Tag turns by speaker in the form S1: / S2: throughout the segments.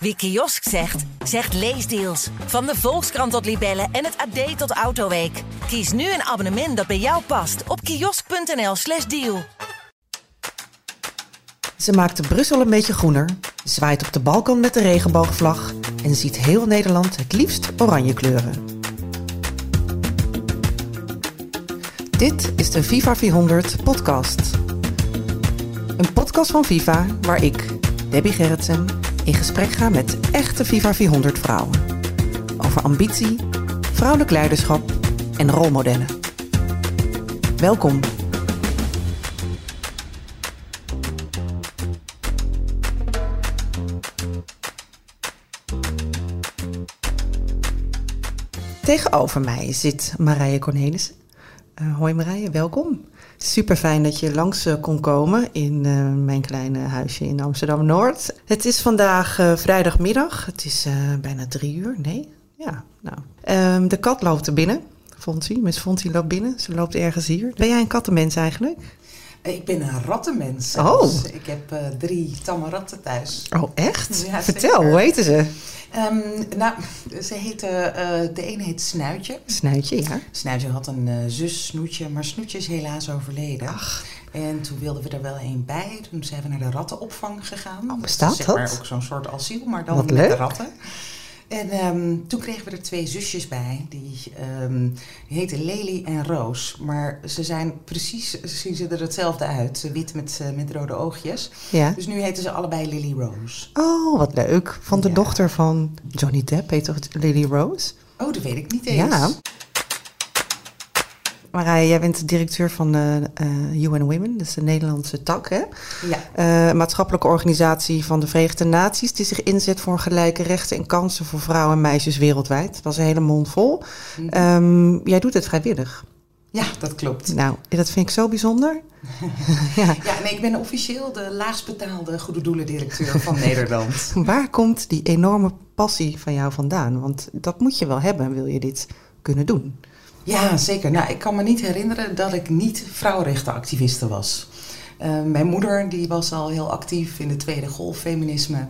S1: Wie kiosk zegt, zegt leesdeals. Van de Volkskrant tot Libellen en het AD tot Autoweek. Kies nu een abonnement dat bij jou past op kiosk.nl/slash deal.
S2: Ze maakte Brussel een beetje groener, zwaait op de balkon met de regenboogvlag en ziet heel Nederland het liefst oranje kleuren. Dit is de Viva 400 podcast. Een podcast van Viva waar ik, Debbie Gerritsen, in gesprek ga met echte Viva 400 vrouwen. Over ambitie, vrouwelijk leiderschap en rolmodellen. Welkom. Tegenover mij zit Marije Cornelis. Uh, hoi Marije, welkom. Super fijn dat je langs uh, kon komen in uh, mijn kleine huisje in Amsterdam Noord. Het is vandaag vrijdagmiddag. Het is bijna drie uur. Nee, ja, nou. Um, de kat loopt er binnen. Fontie, Miss Fontie loopt binnen. Ze loopt ergens hier. Ben jij een kattenmens eigenlijk?
S3: Ik ben een rattenmens.
S2: Oh.
S3: Ik heb drie tamme ratten thuis.
S2: Oh, echt? Ja, Vertel, zeker. hoe heten ze?
S3: Um, nou, ze heette, uh, de ene heet Snuitje.
S2: Snuitje, ja.
S3: Snuitje had een uh, zus, Snoetje, maar Snoetje is helaas overleden.
S2: Ach.
S3: En toen wilden we er wel een bij. Toen zijn we naar de rattenopvang gegaan.
S2: Oh, bestaat
S3: zeg
S2: dat?
S3: maar ook zo'n soort asiel, maar dan
S2: Wat
S3: met
S2: leuk.
S3: de ratten. En um, toen kregen we er twee zusjes bij. Die, um, die heten Lely en Roos. Maar ze zijn precies, zien ze er hetzelfde uit. Wit met, uh, met rode oogjes.
S2: Ja.
S3: Dus nu heten ze allebei Lily Rose.
S2: Oh, wat leuk. Van de
S3: Ja.
S2: dochter van Johnny Depp heet toch Lily Rose?
S3: Oh, dat weet ik niet eens.
S2: Ja. Marije, jij bent de directeur van uh, uh, UN Women, is de Nederlandse tak, hè?
S3: Ja.
S2: Uh, maatschappelijke organisatie van de Verenigde Naties, die zich inzet voor gelijke rechten en kansen voor vrouwen en meisjes wereldwijd. Dat was een hele mond vol.
S3: Mhm.
S2: Um, jij doet het vrijwillig.
S3: Ja, dat klopt.
S2: Nou, dat vind ik zo bijzonder. ja.
S3: Ja, nee, ik ben officieel de laagst betaalde goede doelendirecteur van Nederland.
S2: Waar komt die enorme passie van jou vandaan? Want dat moet je wel hebben, wil je dit kunnen doen.
S3: Ja, zeker. Nou, ik kan me niet herinneren dat ik niet vrouwenrechtenactiviste was. Uh, mijn moeder die was al heel actief in de tweede golf feminisme.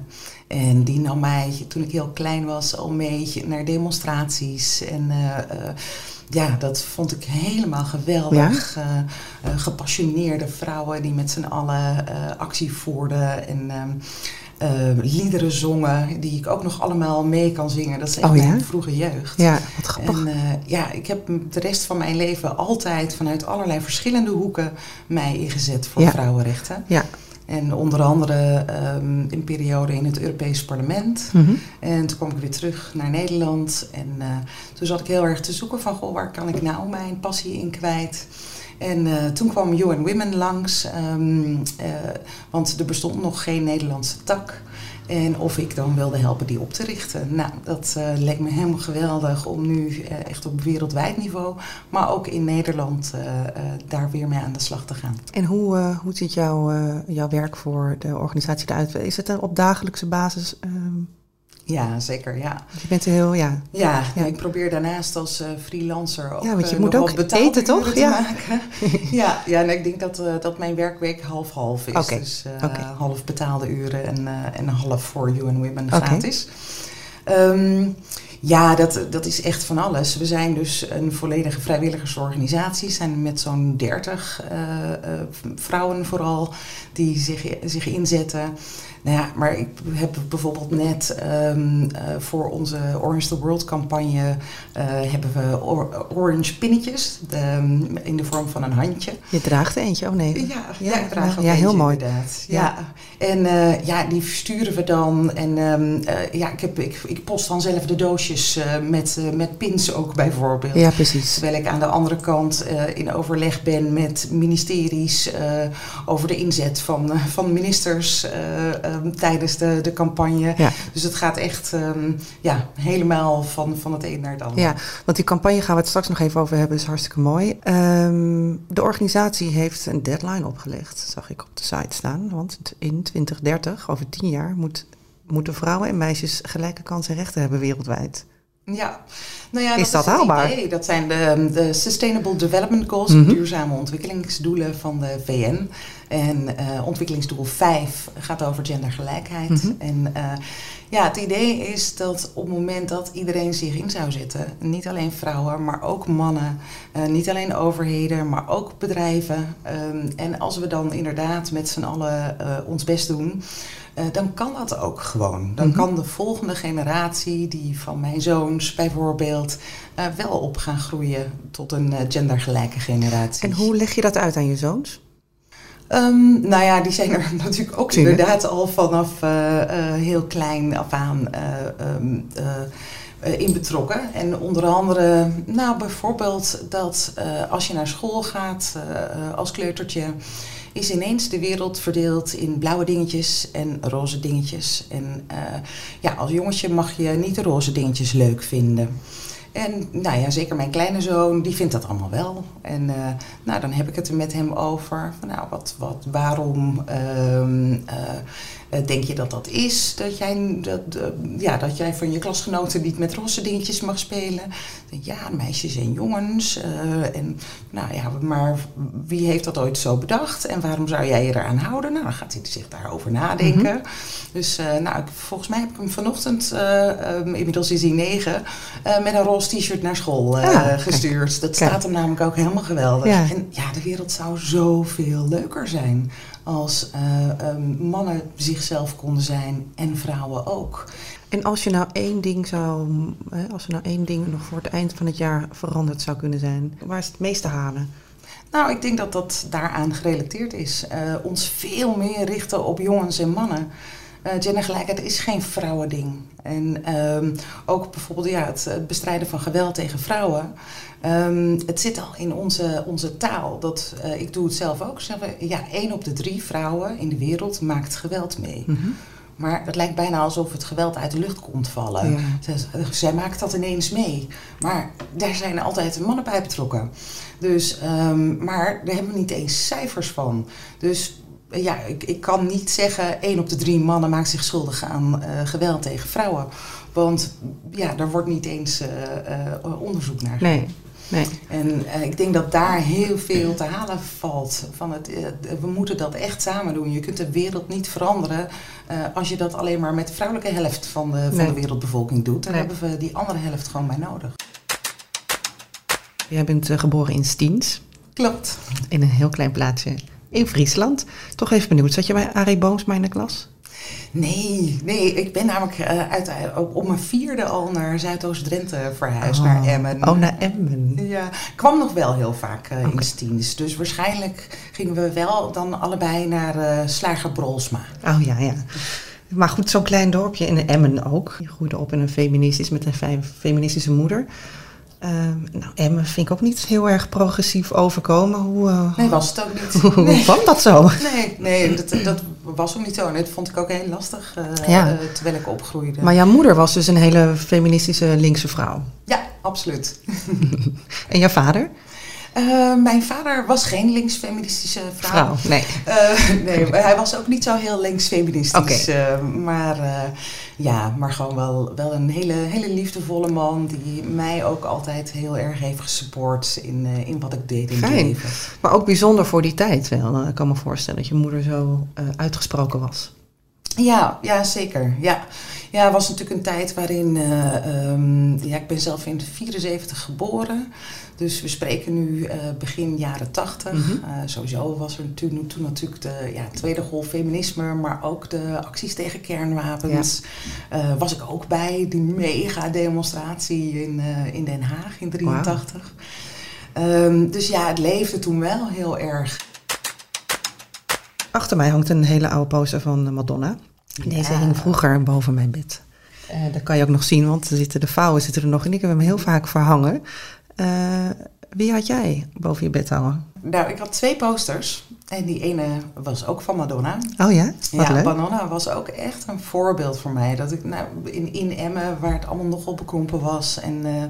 S3: En die nam mij, toen ik heel klein was, al mee naar demonstraties. En uh, uh, ja, dat vond ik helemaal geweldig.
S2: Ja?
S3: gepassioneerde vrouwen die met z'n allen actie voerden. En uh, liederen zongen, die ik ook nog allemaal mee kan zingen. Dat is echt
S2: oh, ja?
S3: mijn vroege jeugd.
S2: Ja, wat grappig.
S3: En uh, ja, ik heb de rest van mijn leven altijd vanuit allerlei verschillende hoeken mij ingezet voor
S2: ja.
S3: vrouwenrechten.
S2: Ja.
S3: En onder andere um, een periode in het Europees Parlement.
S2: Mm -hmm.
S3: En toen kwam ik weer terug naar Nederland. En uh, toen zat ik heel erg te zoeken van, goh, waar kan ik nou mijn passie in kwijt? En uh, toen kwam UN Women langs, um, uh, want er bestond nog geen Nederlandse tak. En of ik dan wilde helpen die op te richten. Nou, dat uh, leek me helemaal geweldig om nu echt op wereldwijd niveau, maar ook in Nederland daar weer mee aan de slag te gaan.
S2: En hoe, hoe ziet jouw, jouw werk voor de organisatie eruit? Is het er op dagelijkse basis? Um...
S3: Ja, zeker, ja.
S2: Je bent heel, ja.
S3: Ja, ja. ik probeer daarnaast als uh, freelancer ook
S2: Ja, want je
S3: uh,
S2: moet ook eten, toch? Ja.
S3: maken. ja, ja en ik denk dat, uh, dat mijn werkweek half-half is.
S2: Okay.
S3: Dus
S2: okay.
S3: half betaalde uren en, en half voor UN Women gratis. Okay. Um, ja, dat, dat is echt van alles. We zijn dus een volledige vrijwilligersorganisatie. We zijn met zo'n 30 uh, uh, vrouwen vooral die zich, zich inzetten. Nou ja, maar ik heb bijvoorbeeld net um, uh, voor onze Orange the World campagne hebben we or orange pinnetjes de, in de vorm van een handje.
S2: Je draagt er eentje, oh nee.
S3: Ja, ja, ja ik draag
S2: ja, ja heel mooi.
S3: inderdaad. Ja. En ja, die versturen we dan. En um, ja, ik, heb, ik, ik post dan zelf de doosjes met, met pins ook bijvoorbeeld.
S2: Ja, precies.
S3: Terwijl ik aan de andere kant in overleg ben met ministeries over de inzet van, van ministers um, tijdens de, de campagne.
S2: Ja.
S3: Dus het gaat echt um, ja, helemaal van, van het een naar het ander.
S2: Ja, want die campagne gaan we het straks nog even over hebben. is hartstikke mooi. Um, de organisatie heeft een deadline opgelegd, zag ik op de site staan. Want in 2030, over tien jaar, moet, moeten vrouwen en meisjes gelijke kansen en rechten hebben wereldwijd.
S3: Ja, nou ja,
S2: is
S3: dat,
S2: dat haalbaar?
S3: Idee. Dat zijn de, de Sustainable Development Goals, mm duurzame ontwikkelingsdoelen van de VN. En uh, ontwikkelingsdoel 5 gaat over gendergelijkheid. Mm -hmm. En uh, ja, het idee is dat op het moment dat iedereen zich in zou zetten, niet alleen vrouwen, maar ook mannen, uh, niet alleen overheden, maar ook bedrijven. Um, en als we dan inderdaad met z'n allen ons best doen, uh, dan kan dat ook gewoon. Dan mm -hmm. kan de volgende generatie, die van mijn zoons bijvoorbeeld, uh, wel op gaan groeien tot een uh, gendergelijke generatie.
S2: En hoe leg je dat uit aan je zoons?
S3: Um, nou ja, die zijn er natuurlijk ook inderdaad al vanaf heel klein af aan um, in betrokken. En onder andere, nou bijvoorbeeld dat als je naar school gaat als kleutertje is ineens de wereld verdeeld in blauwe dingetjes en roze dingetjes. En uh, ja, als jongetje mag je niet de roze dingetjes leuk vinden. En nou ja, zeker mijn kleine zoon, die vindt dat allemaal wel. En uh, nou, dan heb ik het er met hem over. Van, nou, wat, wat, waarom uh, uh, denk je dat dat is? Dat jij, dat, ja, dat jij van je klasgenoten niet met roze dingetjes mag spelen? Ja, meisjes en jongens. en nou ja, maar wie heeft dat ooit zo bedacht? En waarom zou jij je eraan houden? Nou, dan gaat hij zich daarover nadenken. Mm -hmm. Dus nou, volgens mij heb ik hem vanochtend, um, inmiddels is hij negen, met een roze t-shirt naar school ja, gestuurd. Kijk, dat staat hem namelijk ook helemaal geweldig. Ja. En ja, de wereld zou zoveel leuker zijn als uh, um, mannen zichzelf konden zijn en vrouwen ook.
S2: En als je nou één ding zou, als er nou één ding nog voor het eind van het jaar veranderd zou kunnen zijn, waar is het meest te halen?
S3: Nou, ik denk dat dat daaraan gerelateerd is. Uh, ons veel meer richten op jongens en mannen. Uh, gendergelijkheid is geen vrouwending. En um, ook bijvoorbeeld ja, het, het, bestrijden van geweld tegen vrouwen. Um, het zit al in onze, onze taal. Dat, uh, ik doe het zelf ook. Zeggen, ja, één op de drie vrouwen in de wereld maakt geweld mee. Mm -hmm. Maar het lijkt bijna alsof het geweld uit de lucht komt vallen. Ja. Zij, zij, maakt dat ineens mee. Maar daar zijn altijd mannen bij betrokken. Dus, um, maar daar hebben we niet eens cijfers van. Dus ja, ik, ik kan niet zeggen één op de drie mannen maakt zich schuldig aan uh, geweld tegen vrouwen. Want ja, daar wordt niet eens uh, uh, onderzoek naar gedaan.
S2: Nee. Nee.
S3: En ik denk dat daar heel veel te halen valt. Van het, we moeten dat echt samen doen. Je kunt de wereld niet veranderen als je dat alleen maar met de vrouwelijke helft van de, van nee. de wereldbevolking doet. Dan nee. hebben we die andere helft gewoon bij nodig.
S2: Jij bent geboren in Stiens.
S3: Klopt.
S2: In een heel klein plaatsje in Friesland. Toch even benieuwd, zat je bij Arie Boomsma in de klas?
S3: Nee, nee, ik ben namelijk uh, uit, op, op mijn vierde al naar Zuidoost-Drenthe verhuisd, oh. naar Emmen.
S2: Oh, naar Emmen.
S3: Ja, kwam nog wel heel vaak uh, okay. in. Dus waarschijnlijk gingen we wel dan allebei naar uh, Slager Brolsma.
S2: Oh ja, ja. Maar goed, zo'n klein dorpje in Emmen ook. Je groeide op in een feministisch, met een feministische moeder. Uh, nou, Emmen vind ik ook niet heel erg progressief overkomen. Hoe, uh,
S3: nee, was het ook niet.
S2: Hoe nee. kwam dat zo?
S3: Nee, nee dat, dat was ook niet zo. Nee, dat vond ik ook heel lastig uh, ja. terwijl ik opgroeide.
S2: Maar jouw moeder was dus een hele feministische linkse vrouw?
S3: Ja, absoluut.
S2: en jouw vader?
S3: Uh, mijn vader was geen linksfeministische vrouw.
S2: vrouw nee.
S3: Uh, nee, hij was ook niet zo heel linksfeministisch. Okay. Uh, maar ja, maar gewoon wel, wel een hele, hele liefdevolle man die mij ook altijd heel erg heeft gesupport in, in wat ik deed in
S2: Fijn.
S3: het leven.
S2: Maar ook bijzonder voor die tijd wel. Ik kan me voorstellen dat je moeder zo uitgesproken was.
S3: Ja, ja zeker. Ja. Ja, het was natuurlijk een tijd waarin... um, ja, ik ben zelf in 74 geboren. Dus we spreken nu uh, begin jaren 80. Mm -hmm. uh, sowieso was er toen, toen natuurlijk de ja, tweede golf feminisme, maar ook de acties tegen kernwapens. Ja. Was ik ook bij die mega demonstratie in, in Den Haag in 83. Wow. Um, dus ja, het leefde toen wel heel erg.
S2: Achter mij hangt een hele oude poster van Madonna. Deze ja. hing vroeger boven mijn bed. Uh, dat kan je ook nog zien, want er zitten de vouwen zitten er nog in. Ik heb hem heel vaak verhangen. Uh, wie had jij boven je bed hangen?
S3: Nou, ik had twee posters. En die ene was ook van Madonna.
S2: Oh ja? Wat
S3: ja,
S2: leuk.
S3: Madonna was ook echt een voorbeeld voor mij. Dat ik nou, in, in Emmen, waar het allemaal nogal bekrompen was. En uh,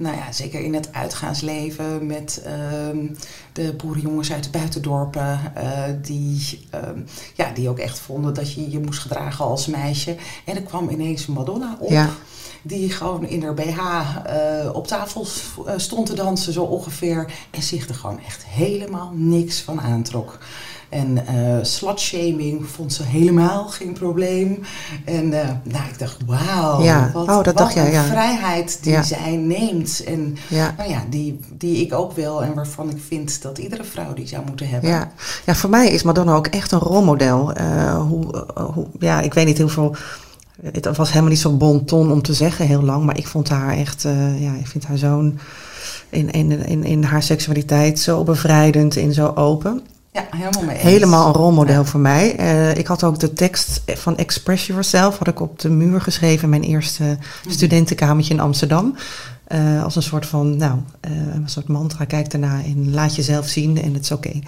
S3: nou ja, zeker in het uitgaansleven met uh, de boerenjongens uit de buitendorpen. Uh, die, uh, ja, die ook echt vonden dat je je moest gedragen als meisje. En er kwam ineens Madonna op.
S2: Ja.
S3: die gewoon in haar BH op tafel stond te dansen, zo ongeveer. En zich er gewoon echt helemaal niks van aantrok. En uh, slutshaming vond ze helemaal geen probleem. En uh, nou, ik dacht, wauw,
S2: ja.
S3: wat,
S2: oh, dat
S3: wat
S2: dacht
S3: een
S2: jij, ja.
S3: vrijheid die
S2: Ja.
S3: zij neemt. En nou ja, die, die ik ook wil en waarvan ik vind dat iedere vrouw die zou moeten hebben.
S2: Ja. ja, voor mij is Madonna ook echt een rolmodel. Eh, hoe, eh, hoe, ja, ik weet niet hoeveel. Het was helemaal niet zo bon ton om te zeggen heel lang, maar ik vond haar echt, eh, ja, ik vind haar zo'n in, in, in, in haar seksualiteit zo bevrijdend en zo open.
S3: Ja, helemaal mee eens.
S2: Helemaal een rolmodel voor mij. Eh, ik had ook de tekst van Express Yourself had ik op de muur geschreven in mijn eerste studentenkamertje in Amsterdam. Eh, als een soort van, nou, eh, een soort mantra. Kijk daarna en laat jezelf zien en het is oké.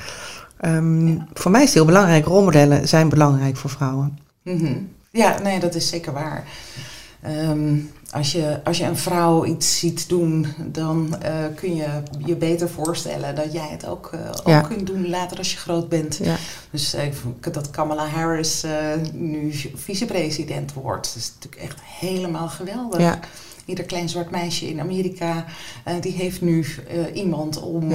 S2: Ehm, Voor mij is het heel belangrijk. Rolmodellen zijn belangrijk voor vrouwen.
S3: Mhm. Ja, nee, dat is zeker waar. Ehm, als, je, als je een vrouw iets ziet doen, dan eh, kun je je beter voorstellen dat jij het ook, eh, ook
S2: Ja.
S3: kunt doen later als je groot bent.
S2: Ja.
S3: Dus eh, dat Kamala Harris nu vicepresident wordt, dat is natuurlijk echt helemaal geweldig.
S2: Ja.
S3: Ieder klein zwart meisje in Amerika, die heeft nu iemand om,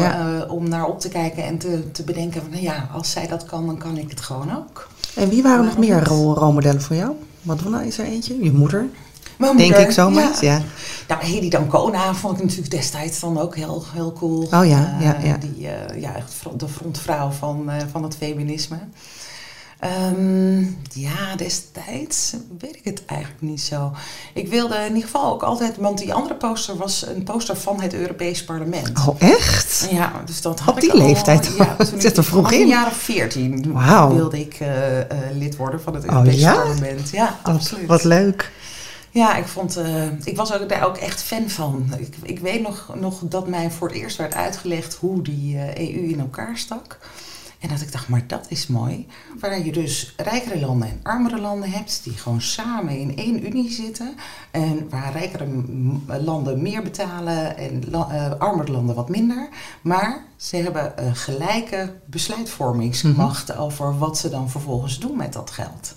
S3: om naar op te kijken en te, te bedenken van, nou ja, als zij dat kan, dan kan ik het gewoon ook.
S2: En wie waren nog meer rolmodellen voor jou? Madonna is er eentje. Je moeder,
S3: Mijn
S2: denk
S3: moeder,
S2: ik zomaar.
S3: ja.
S2: Ja.
S3: Nou, Hedy Dancona vond ik natuurlijk destijds dan ook heel, heel cool.
S2: Oh ja,
S3: Eh,
S2: ja, ja.
S3: Die, eh, ja, de frontvrouw van, eh, van het feminisme. Ehm, ja, destijds weet ik het eigenlijk niet zo. Ik wilde in ieder geval ook altijd, want die andere poster was een poster van het Europees Parlement.
S2: Oh, echt?
S3: Ja, dus dat had
S2: Op
S3: ik
S2: die
S3: al-
S2: leeftijd
S3: Ja,
S2: al.
S3: toen
S2: Zit
S3: ik
S2: er vroeg in.
S3: of veertien
S2: Wauw.
S3: wilde ik lid worden van het
S2: Oh,
S3: Europees
S2: ja?
S3: Parlement. Ja, absoluut.
S2: wat leuk.
S3: Ja, ik, vond, eh, ik was ook, daar ook echt fan van. Ik, ik weet nog, nog dat mij voor het eerst werd uitgelegd hoe die eh, EU in elkaar stak. En dat ik dacht, maar dat is mooi. Waar je dus rijkere landen en armere landen hebt, die gewoon samen in één unie zitten. En waar rijkere m- landen meer betalen en la- eh, armere landen wat minder. Maar ze hebben eh, gelijke besluitvormingsmacht over wat ze dan vervolgens doen met dat geld.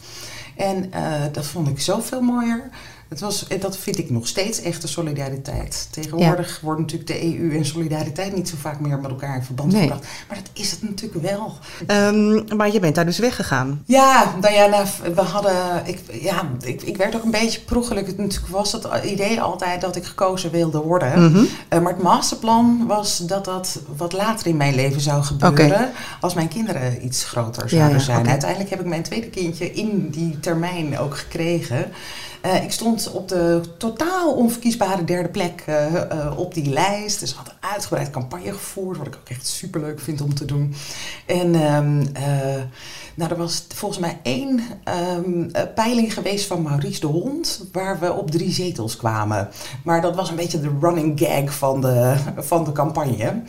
S3: En eh, dat vond ik zoveel mooier. Het was, eh, dat vind ik nog steeds echte solidariteit. Tegenwoordig wordt natuurlijk de EU en solidariteit niet zo vaak meer met elkaar in verband
S2: Nee.
S3: gebracht. Maar dat is het natuurlijk wel.
S2: Ehm, maar je bent daar dus weggegaan.
S3: Ja, nou ja, nou, we hadden. Ik, ja, ik, ik werd ook een beetje per ongeluk. Het Natuurlijk was het idee altijd dat ik gekozen wilde worden.
S2: Mhm.
S3: Eh, maar het masterplan was dat dat wat later in mijn leven zou gebeuren. Als mijn kinderen iets groter zouden
S2: ja,
S3: zijn. Uiteindelijk heb ik mijn tweede kindje in die termijn ook gekregen. Eh, ik stond op de totaal onverkiesbare derde plek eh, eh, op die lijst. Dus we hadden uitgebreid campagne gevoerd, wat ik ook echt superleuk vind om te doen. En ehm, eh, nou, er was volgens mij één ehm, eh, peiling geweest van Maurice de Hond, waar we op drie zetels kwamen. Maar dat was een beetje de running gag van de, van de campagne.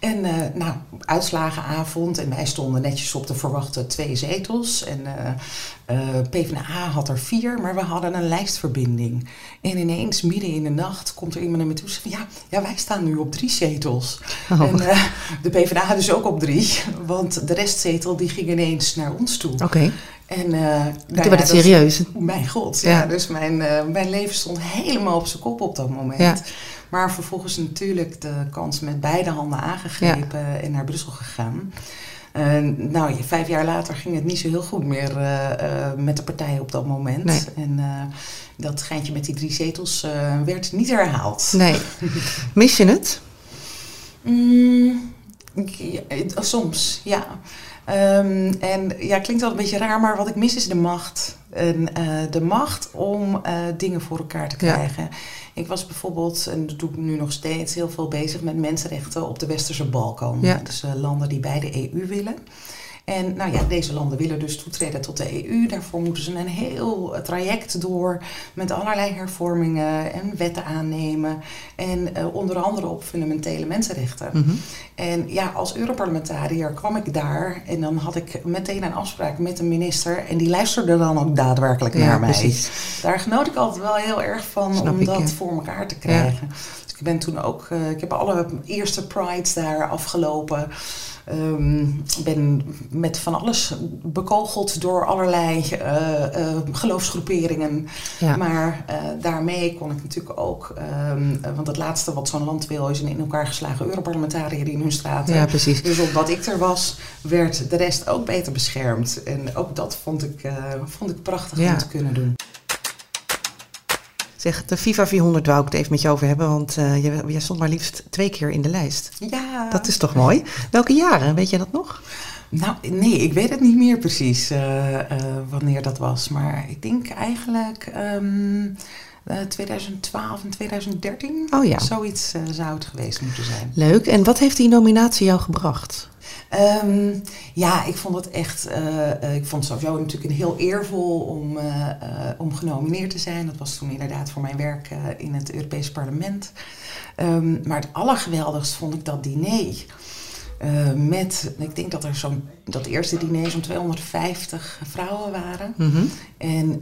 S3: En eh, nou, uitslagenavond en wij stonden netjes op de verwachte twee zetels. En eh eh, PvdA had er vier, maar we hadden een lijstverbinding. En ineens, midden in de nacht, komt er iemand naar me toe en zegt. Ja, ja wij staan nu op drie zetels.
S2: Oh.
S3: En de PvdA dus ook op drie, want de restzetel die ging ineens naar ons toe.
S2: Oké.
S3: En, nou
S2: Toen
S3: ja,
S2: werd het serieus.
S3: mijn god, ja.
S2: Ja.
S3: Dus mijn, mijn leven stond helemaal op zijn kop op dat moment.
S2: Ja.
S3: Maar vervolgens natuurlijk de kans met beide handen aangegrepen en naar Brussel gegaan. Eh, nou, vijf jaar later ging het niet zo heel goed meer eh, eh, met de partij op dat moment.
S2: Nee.
S3: En dat geintje met die drie zetels werd niet herhaald.
S2: Nee. Mis je het?
S3: Mm, ja, soms, ja. Ehm, en ja, klinkt wel een beetje raar, maar wat ik mis is de macht. En, de macht om dingen voor elkaar te
S2: Ja.
S3: Ik was bijvoorbeeld, en dat doe ik nu nog steeds, heel veel bezig met mensenrechten op de Westerse Balkan.
S2: Ja.
S3: Dus eh, landen die bij de EU willen. En nou ja, deze landen willen dus toetreden tot de EU. Daarvoor moeten ze een heel traject door met allerlei hervormingen en wetten aannemen. En eh, onder andere op fundamentele mensenrechten.
S2: Mhm.
S3: En ja, als Europarlementariër kwam ik daar en dan had ik meteen een afspraak met een minister. En die luisterde dan ook daadwerkelijk
S2: Ja,
S3: naar mij.
S2: precies.
S3: Daar genoot ik altijd wel heel erg van
S2: Snap
S3: om
S2: ik,
S3: dat
S2: ja.
S3: voor elkaar te krijgen. Dus ik ben toen ook, eh, ik heb alle eerste prides daar afgelopen. Um, ben met van alles bekogeld door allerlei uh, geloofsgroeperingen. Ja. Maar daarmee kon ik natuurlijk ook, um, want het laatste wat zo'n land wil is een in elkaar geslagen Europarlementariër die in hun straat.
S2: Ja, precies.
S3: Dus omdat ik er was, werd de rest ook beter beschermd. En ook dat vond ik, vond ik prachtig om te kunnen doen.
S2: Zeg, de FIFA 400 wou ik het even met je over hebben, want uh, je, stond maar liefst twee keer in de lijst.
S3: Ja.
S2: Dat is toch mooi? Welke jaren, weet je dat nog?
S3: Nou, nee, ik weet het niet meer precies uh, uh, wanneer dat was. Maar ik denk eigenlijk um, 2012 en 2013.
S2: Oh ja.
S3: Zoiets zou het geweest moeten zijn.
S2: Leuk. En wat heeft die nominatie jou gebracht?
S3: Um, ja, ik vond het echt. Uh, ik vond het sowieso natuurlijk een heel eervol om, uh, om genomineerd te zijn. Dat was toen inderdaad voor mijn werk in het Europees Parlement. Um, maar het allergeweldigst vond ik dat diner. Met, ik denk dat er zo'n, dat eerste diner zo'n 250 vrouwen waren. Mm -hmm. En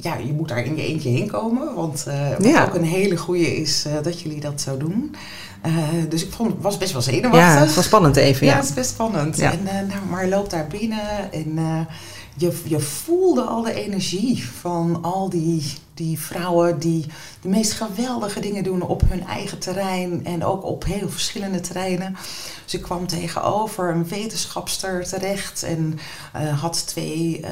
S3: ja, je moet daar in je eentje heen komen. Want wat ja. ook een hele goede is dat jullie dat zo doen. Uh, dus ik vond, was best wel zenuwachtig.
S2: Ja, het was spannend even.
S3: Ja,
S2: ja
S3: het is best spannend. Ja. En, uh, nou, maar loopt daar binnen en uh, je, je voelde al de energie van al die, die vrouwen die de meest geweldige dingen doen op hun eigen terrein en ook op heel verschillende terreinen. Dus ik kwam tegenover een wetenschapster terecht en uh, had twee uh,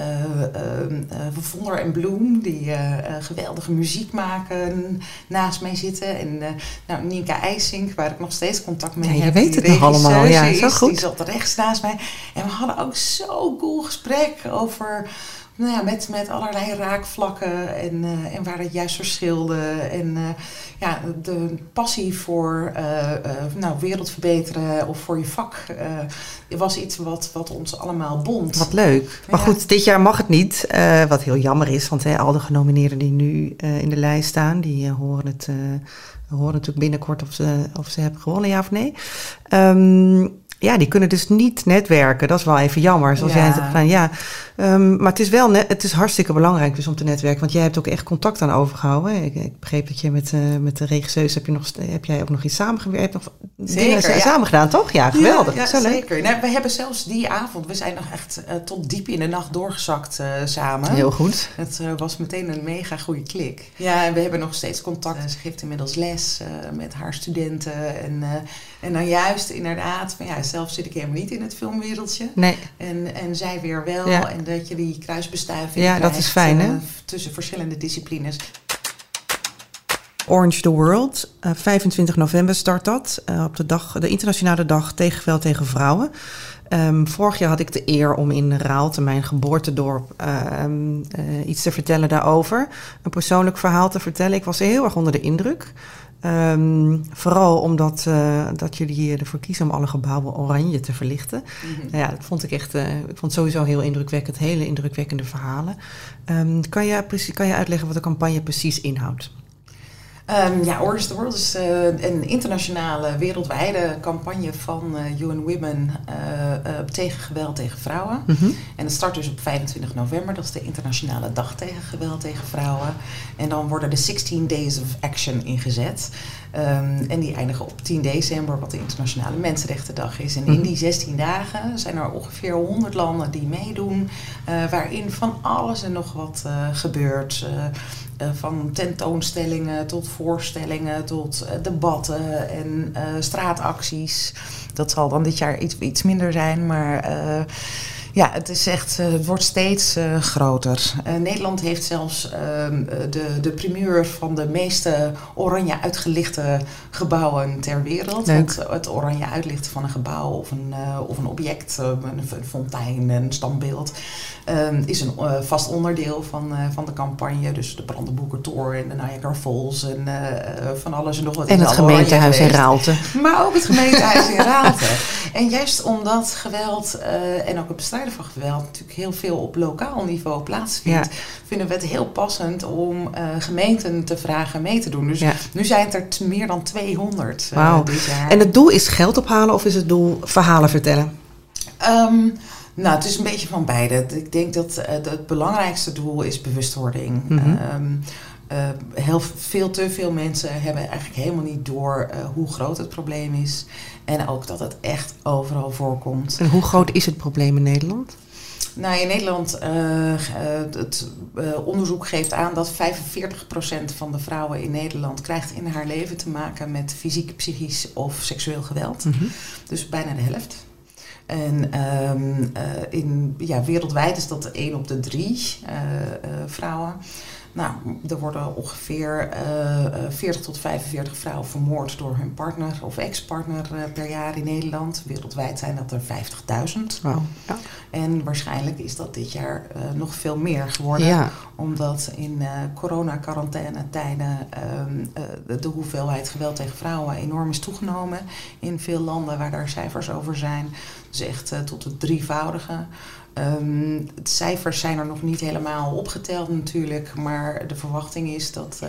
S3: Vonder en Bloem die geweldige muziek maken naast mij zitten. En nou, Nienke IJsink, waar ik nog steeds contact mee
S2: ja,
S3: heb.
S2: Je weet het nog allemaal, ja, is, zo goed.
S3: Die zat rechts naast mij. En we hadden ook zo'n cool gesprek over nou ja, met, met allerlei raakvlakken en, uh, en waar het juist verschilde. En uh, ja, de passie voor uh, nou, wereld verbeteren of voor je vak was iets wat, wat ons allemaal bond.
S2: Wat leuk. Maar ja. goed, dit jaar mag het niet, wat heel jammer is. Want hè, al de genomineerden die nu in de lijst staan, die horen het... horen natuurlijk binnenkort of ze, of ze hebben gewonnen, ja of nee. Um, ja, die kunnen dus niet netwerken. Dat is wel even jammer. Zoals ja. jij zegt van ja. Um, maar het is wel net, het is hartstikke belangrijk dus om te netwerken. Want jij hebt ook echt contact aan overgehouden. Ik, ik begreep dat je met, uh, met de regisseurs heb, je nog, heb jij ook nog iets samengewerkt. Nog
S3: zeker,
S2: dingen ja. samen gedaan, toch? Ja, geweldig.
S3: Ja, ja zeker. Nou, we hebben zelfs die avond, we zijn nog echt uh, tot diep in de nacht doorgezakt uh, samen.
S2: Heel goed.
S3: Het was meteen een mega goede klik. Ja, en we hebben nog steeds contact. ze geeft inmiddels les met haar studenten. En, en dan juist inderdaad, van ja, zelf zit ik helemaal niet in het filmwereldje.
S2: Nee.
S3: En, en zij weer wel. Ja. En dat je die kruisbestuiving
S2: ja,
S3: krijgt,
S2: dat is fijn, hè? Uh,
S3: tussen verschillende disciplines.
S2: Orange the World. Uh, 25 november start dat. Uh, op de, dag, de internationale dag tegen geweld tegen vrouwen. Um, vorig jaar had ik de eer om in Raalte, mijn geboortedorp, um, uh, iets te vertellen daarover. Een persoonlijk verhaal te vertellen. Ik was heel erg onder de indruk. Um, vooral omdat uh, dat jullie ervoor kiezen om alle gebouwen oranje te verlichten. Mm-hmm. Nou ja, dat vond ik echt, uh, ik vond sowieso heel indrukwekkend, hele indrukwekkende verhalen. Um, kan, je precies, kan je uitleggen wat de campagne precies inhoudt?
S3: Um, ja, Orange the World is uh, een internationale, wereldwijde campagne van uh, UN Women uh, tegen geweld tegen vrouwen.
S2: Mm-hmm.
S3: En het start dus op 25 november, dat is de internationale dag tegen geweld tegen vrouwen. En dan worden de 16 Days of Action ingezet. Um, en die eindigen op 10 december, wat de Internationale Mensenrechtendag is. En in die 16 dagen zijn er ongeveer 100 landen die meedoen, waarin van alles en nog wat gebeurt. Uh, van tentoonstellingen tot voorstellingen tot debatten en straatacties. Dat zal dan dit jaar iets, iets minder zijn, maar ja, het, is echt, het wordt steeds groter. Nederland heeft zelfs ehm, de, de primeur van de meeste oranje uitgelichte gebouwen ter wereld. Want het oranje uitlichten van een gebouw of een, of een object, een, een fontein, een standbeeld. Um, is een vast onderdeel van, van de campagne. Dus de Brandenburger en de Niagara Falls en van alles en nog wat.
S2: En het gemeentehuis in Raalte.
S3: Maar ook het gemeentehuis in Raalte. En juist omdat geweld en ook het van geweld natuurlijk heel veel op lokaal niveau plaatsvindt, ja. vinden we het heel passend om gemeenten te vragen mee te doen. Dus
S2: ja.
S3: nu zijn het er meer dan 200
S2: wow.
S3: dit jaar.
S2: En het doel is geld ophalen of is het doel verhalen vertellen?
S3: Um, nou, het is een beetje van beide. Ik denk dat uh, het belangrijkste doel is bewustwording.
S2: Mm-hmm.
S3: Um, uh, heel veel te veel mensen hebben eigenlijk helemaal niet door uh, hoe groot het probleem is. En ook dat het echt overal voorkomt.
S2: En hoe groot is het probleem in Nederland?
S3: Nou, in Nederland, uh, het onderzoek geeft aan dat 45% van de vrouwen in Nederland krijgt in haar leven te maken met fysiek, psychisch of seksueel geweld. Mm -hmm. Dus bijna de helft. En um, in, ja, wereldwijd is dat 1 op de 3 vrouwen. Nou, er worden ongeveer uh, 40 tot 45 vrouwen vermoord door hun partner of ex-partner uh, per jaar in Nederland. Wereldwijd zijn dat er 50.000. Wow. Ja. En waarschijnlijk is dat dit jaar uh, nog veel meer geworden. Ja. Omdat in corona-quarantaine-tijden de, de hoeveelheid geweld tegen vrouwen enorm is toegenomen. In veel landen waar daar cijfers over zijn. Dus echt tot het drievoudige. Um, de cijfers zijn er nog niet helemaal opgeteld natuurlijk, maar de verwachting is dat uh,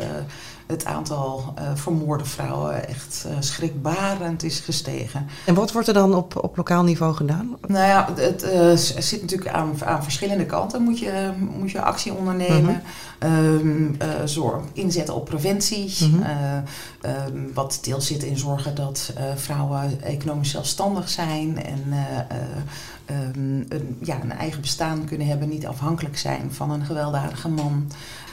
S3: het aantal uh, vermoorde vrouwen echt uh, schrikbarend is gestegen.
S2: En wat wordt er dan op, op lokaal niveau gedaan?
S3: Nou ja, het uh, zit natuurlijk aan, aan verschillende kanten. Moet je, moet je actie ondernemen. -hmm. um, zorg, inzetten op preventie. -hmm. um, wat deels zit in zorgen dat vrouwen economisch zelfstandig zijn en um, een, ja, een eigen bestaan kunnen hebben, niet afhankelijk zijn van een gewelddadige man.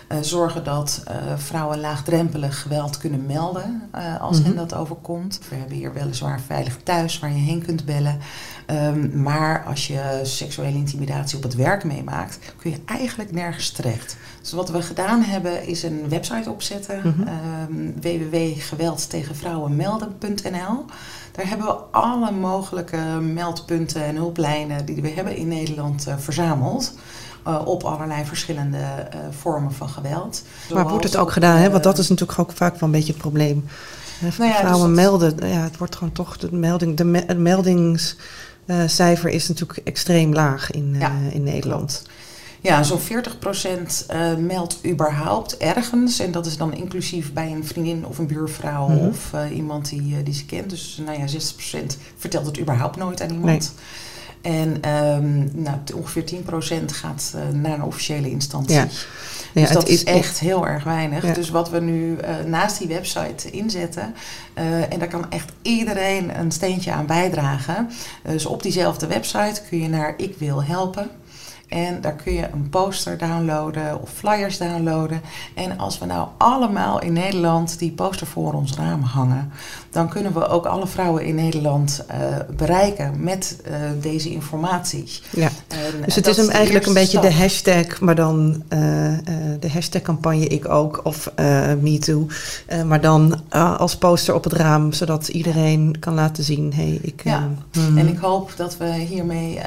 S3: Uh, zorgen dat uh, vrouwen laagdrempelig geweld kunnen melden uh, als mm -hmm. hen dat overkomt. We hebben hier weliswaar veilig thuis waar je heen kunt bellen. Um, maar als je seksuele intimidatie op het werk meemaakt, kun je eigenlijk nergens terecht. Dus wat we gedaan hebben is een website opzetten, mm -hmm. um, www.geweldtegenvrouwenmelden.nl. Daar hebben we alle mogelijke meldpunten en hulplijnen die we hebben in Nederland uh, verzameld. Uh, op allerlei verschillende uh, vormen van geweld.
S2: Maar wordt het ook gedaan? Hè? Want dat is natuurlijk ook vaak wel een beetje het probleem. Nou ja, Vrouwen dus melden, ja, het wordt gewoon toch de melding, de me, meldingscijfer is natuurlijk extreem laag in, ja, in Nederland.
S3: Ja, zo'n 40% uh, meldt überhaupt ergens. En dat is dan inclusief bij een vriendin of een buurvrouw mm -hmm. of uh, iemand die, uh, die ze kent. Dus nou ja, 60% vertelt het überhaupt nooit aan iemand. Nee. En um, nou, ongeveer 10% gaat naar een officiële instantie. Ja. Ja, dus dat is echt heel erg weinig. Ja. Dus wat we nu naast die website inzetten, en daar kan echt iedereen een steentje aan bijdragen. dus op diezelfde website kun je naar Ik wil helpen. En daar kun je een poster downloaden of flyers downloaden. En als we nou allemaal in Nederland die poster voor ons raam hangen, dan kunnen we ook alle vrouwen in Nederland uh, bereiken met uh, deze informatie.
S2: Ja. En, dus het is hem eigenlijk een beetje de hashtag, maar dan uh, de hashtag campagne ik ook of MeToo. maar dan als poster op het raam, zodat iedereen kan laten zien, hey, ik...
S3: Ja. Hmm. En ik hoop dat we hiermee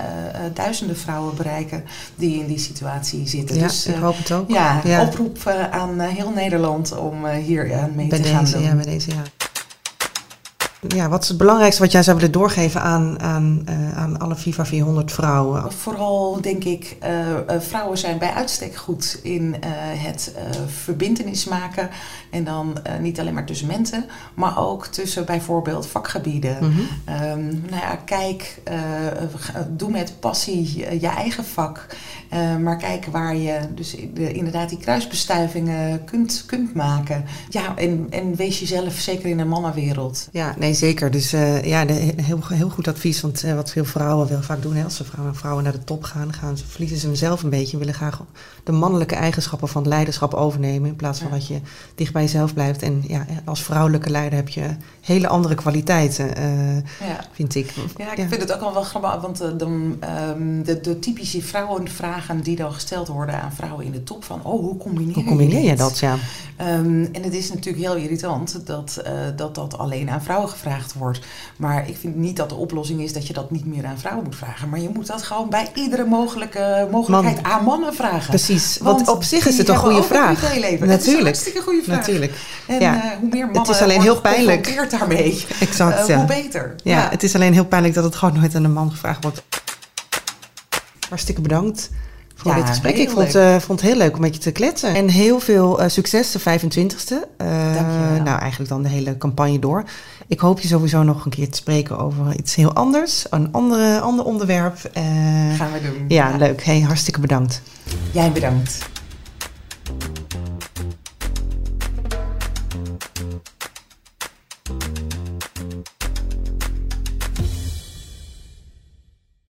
S3: duizenden vrouwen bereiken die in die situatie zitten.
S2: Ja, dus, ik hoop het ook.
S3: Ja, oproep aan heel Nederland om hier aan mee
S2: bij
S3: te
S2: deze,
S3: gaan doen.
S2: Ja, bij deze, ja ja, wat is het belangrijkste wat jij zou willen doorgeven aan, aan, uh, aan alle Viva 400 vrouwen?
S3: Vooral denk ik, uh, vrouwen zijn bij uitstek goed in het verbindenis maken. En dan niet alleen maar tussen mensen, maar ook tussen bijvoorbeeld vakgebieden. Mm -hmm. um, nou ja, kijk, doe met passie je eigen vak. maar kijk waar je dus de, inderdaad die kruisbestuivingen kunt, kunt maken. Ja, en, en wees jezelf zeker in een mannenwereld.
S2: Ja, nee, zeker. Dus uh, ja, heel, heel goed advies. Want uh, wat veel vrouwen wel vaak doen, hè, als ze vrouwen, vrouwen naar de top gaan, gaan ze, verliezen ze zelf een beetje. willen graag de mannelijke eigenschappen van het leiderschap overnemen. In plaats van dat je dicht bij jezelf blijft. En ja, als vrouwelijke leider heb je hele andere kwaliteiten, uh, ja. vind ik.
S3: Ja, ik vind het ook wel grappig. Want de, um, de, de, typische vrouwenvragen die dan gesteld worden aan vrouwen in de top. Van, oh, hoe combineer,
S2: hoe combineer je,
S3: je
S2: dat? Ja.
S3: Um, en het is natuurlijk heel irritant dat dat, dat alleen aan vrouwen gevraagd wordt. Maar ik vind niet dat de oplossing is dat je dat niet meer aan vrouwen moet vragen. Maar je moet dat gewoon bij iedere mogelijke mogelijkheid Man. aan mannen vragen.
S2: Precies, want, want op zich is het een goede vraag.
S3: Natuurlijk. Het is een hartstikke goede vraag.
S2: Natuurlijk.
S3: En ja. uh, hoe meer mannen
S2: het is alleen heel pijnlijk.
S3: daarmee,
S2: exact,
S3: uh,
S2: ja.
S3: hoe beter.
S2: Ja, ja, het is alleen heel pijnlijk dat het gewoon nooit aan een man gevraagd wordt. Hartstikke bedankt voor ja, dit gesprek. Ik vond, uh, vond het heel leuk om met je te kletsen. En heel veel uh, succes de 25e. Uh, nou, eigenlijk dan de hele campagne door. Ik hoop je sowieso nog een keer te spreken over iets heel anders. Een andere, ander onderwerp.
S3: Gaan we doen.
S2: Ja, ja. leuk. Hey, hartstikke bedankt.
S3: Jij bedankt.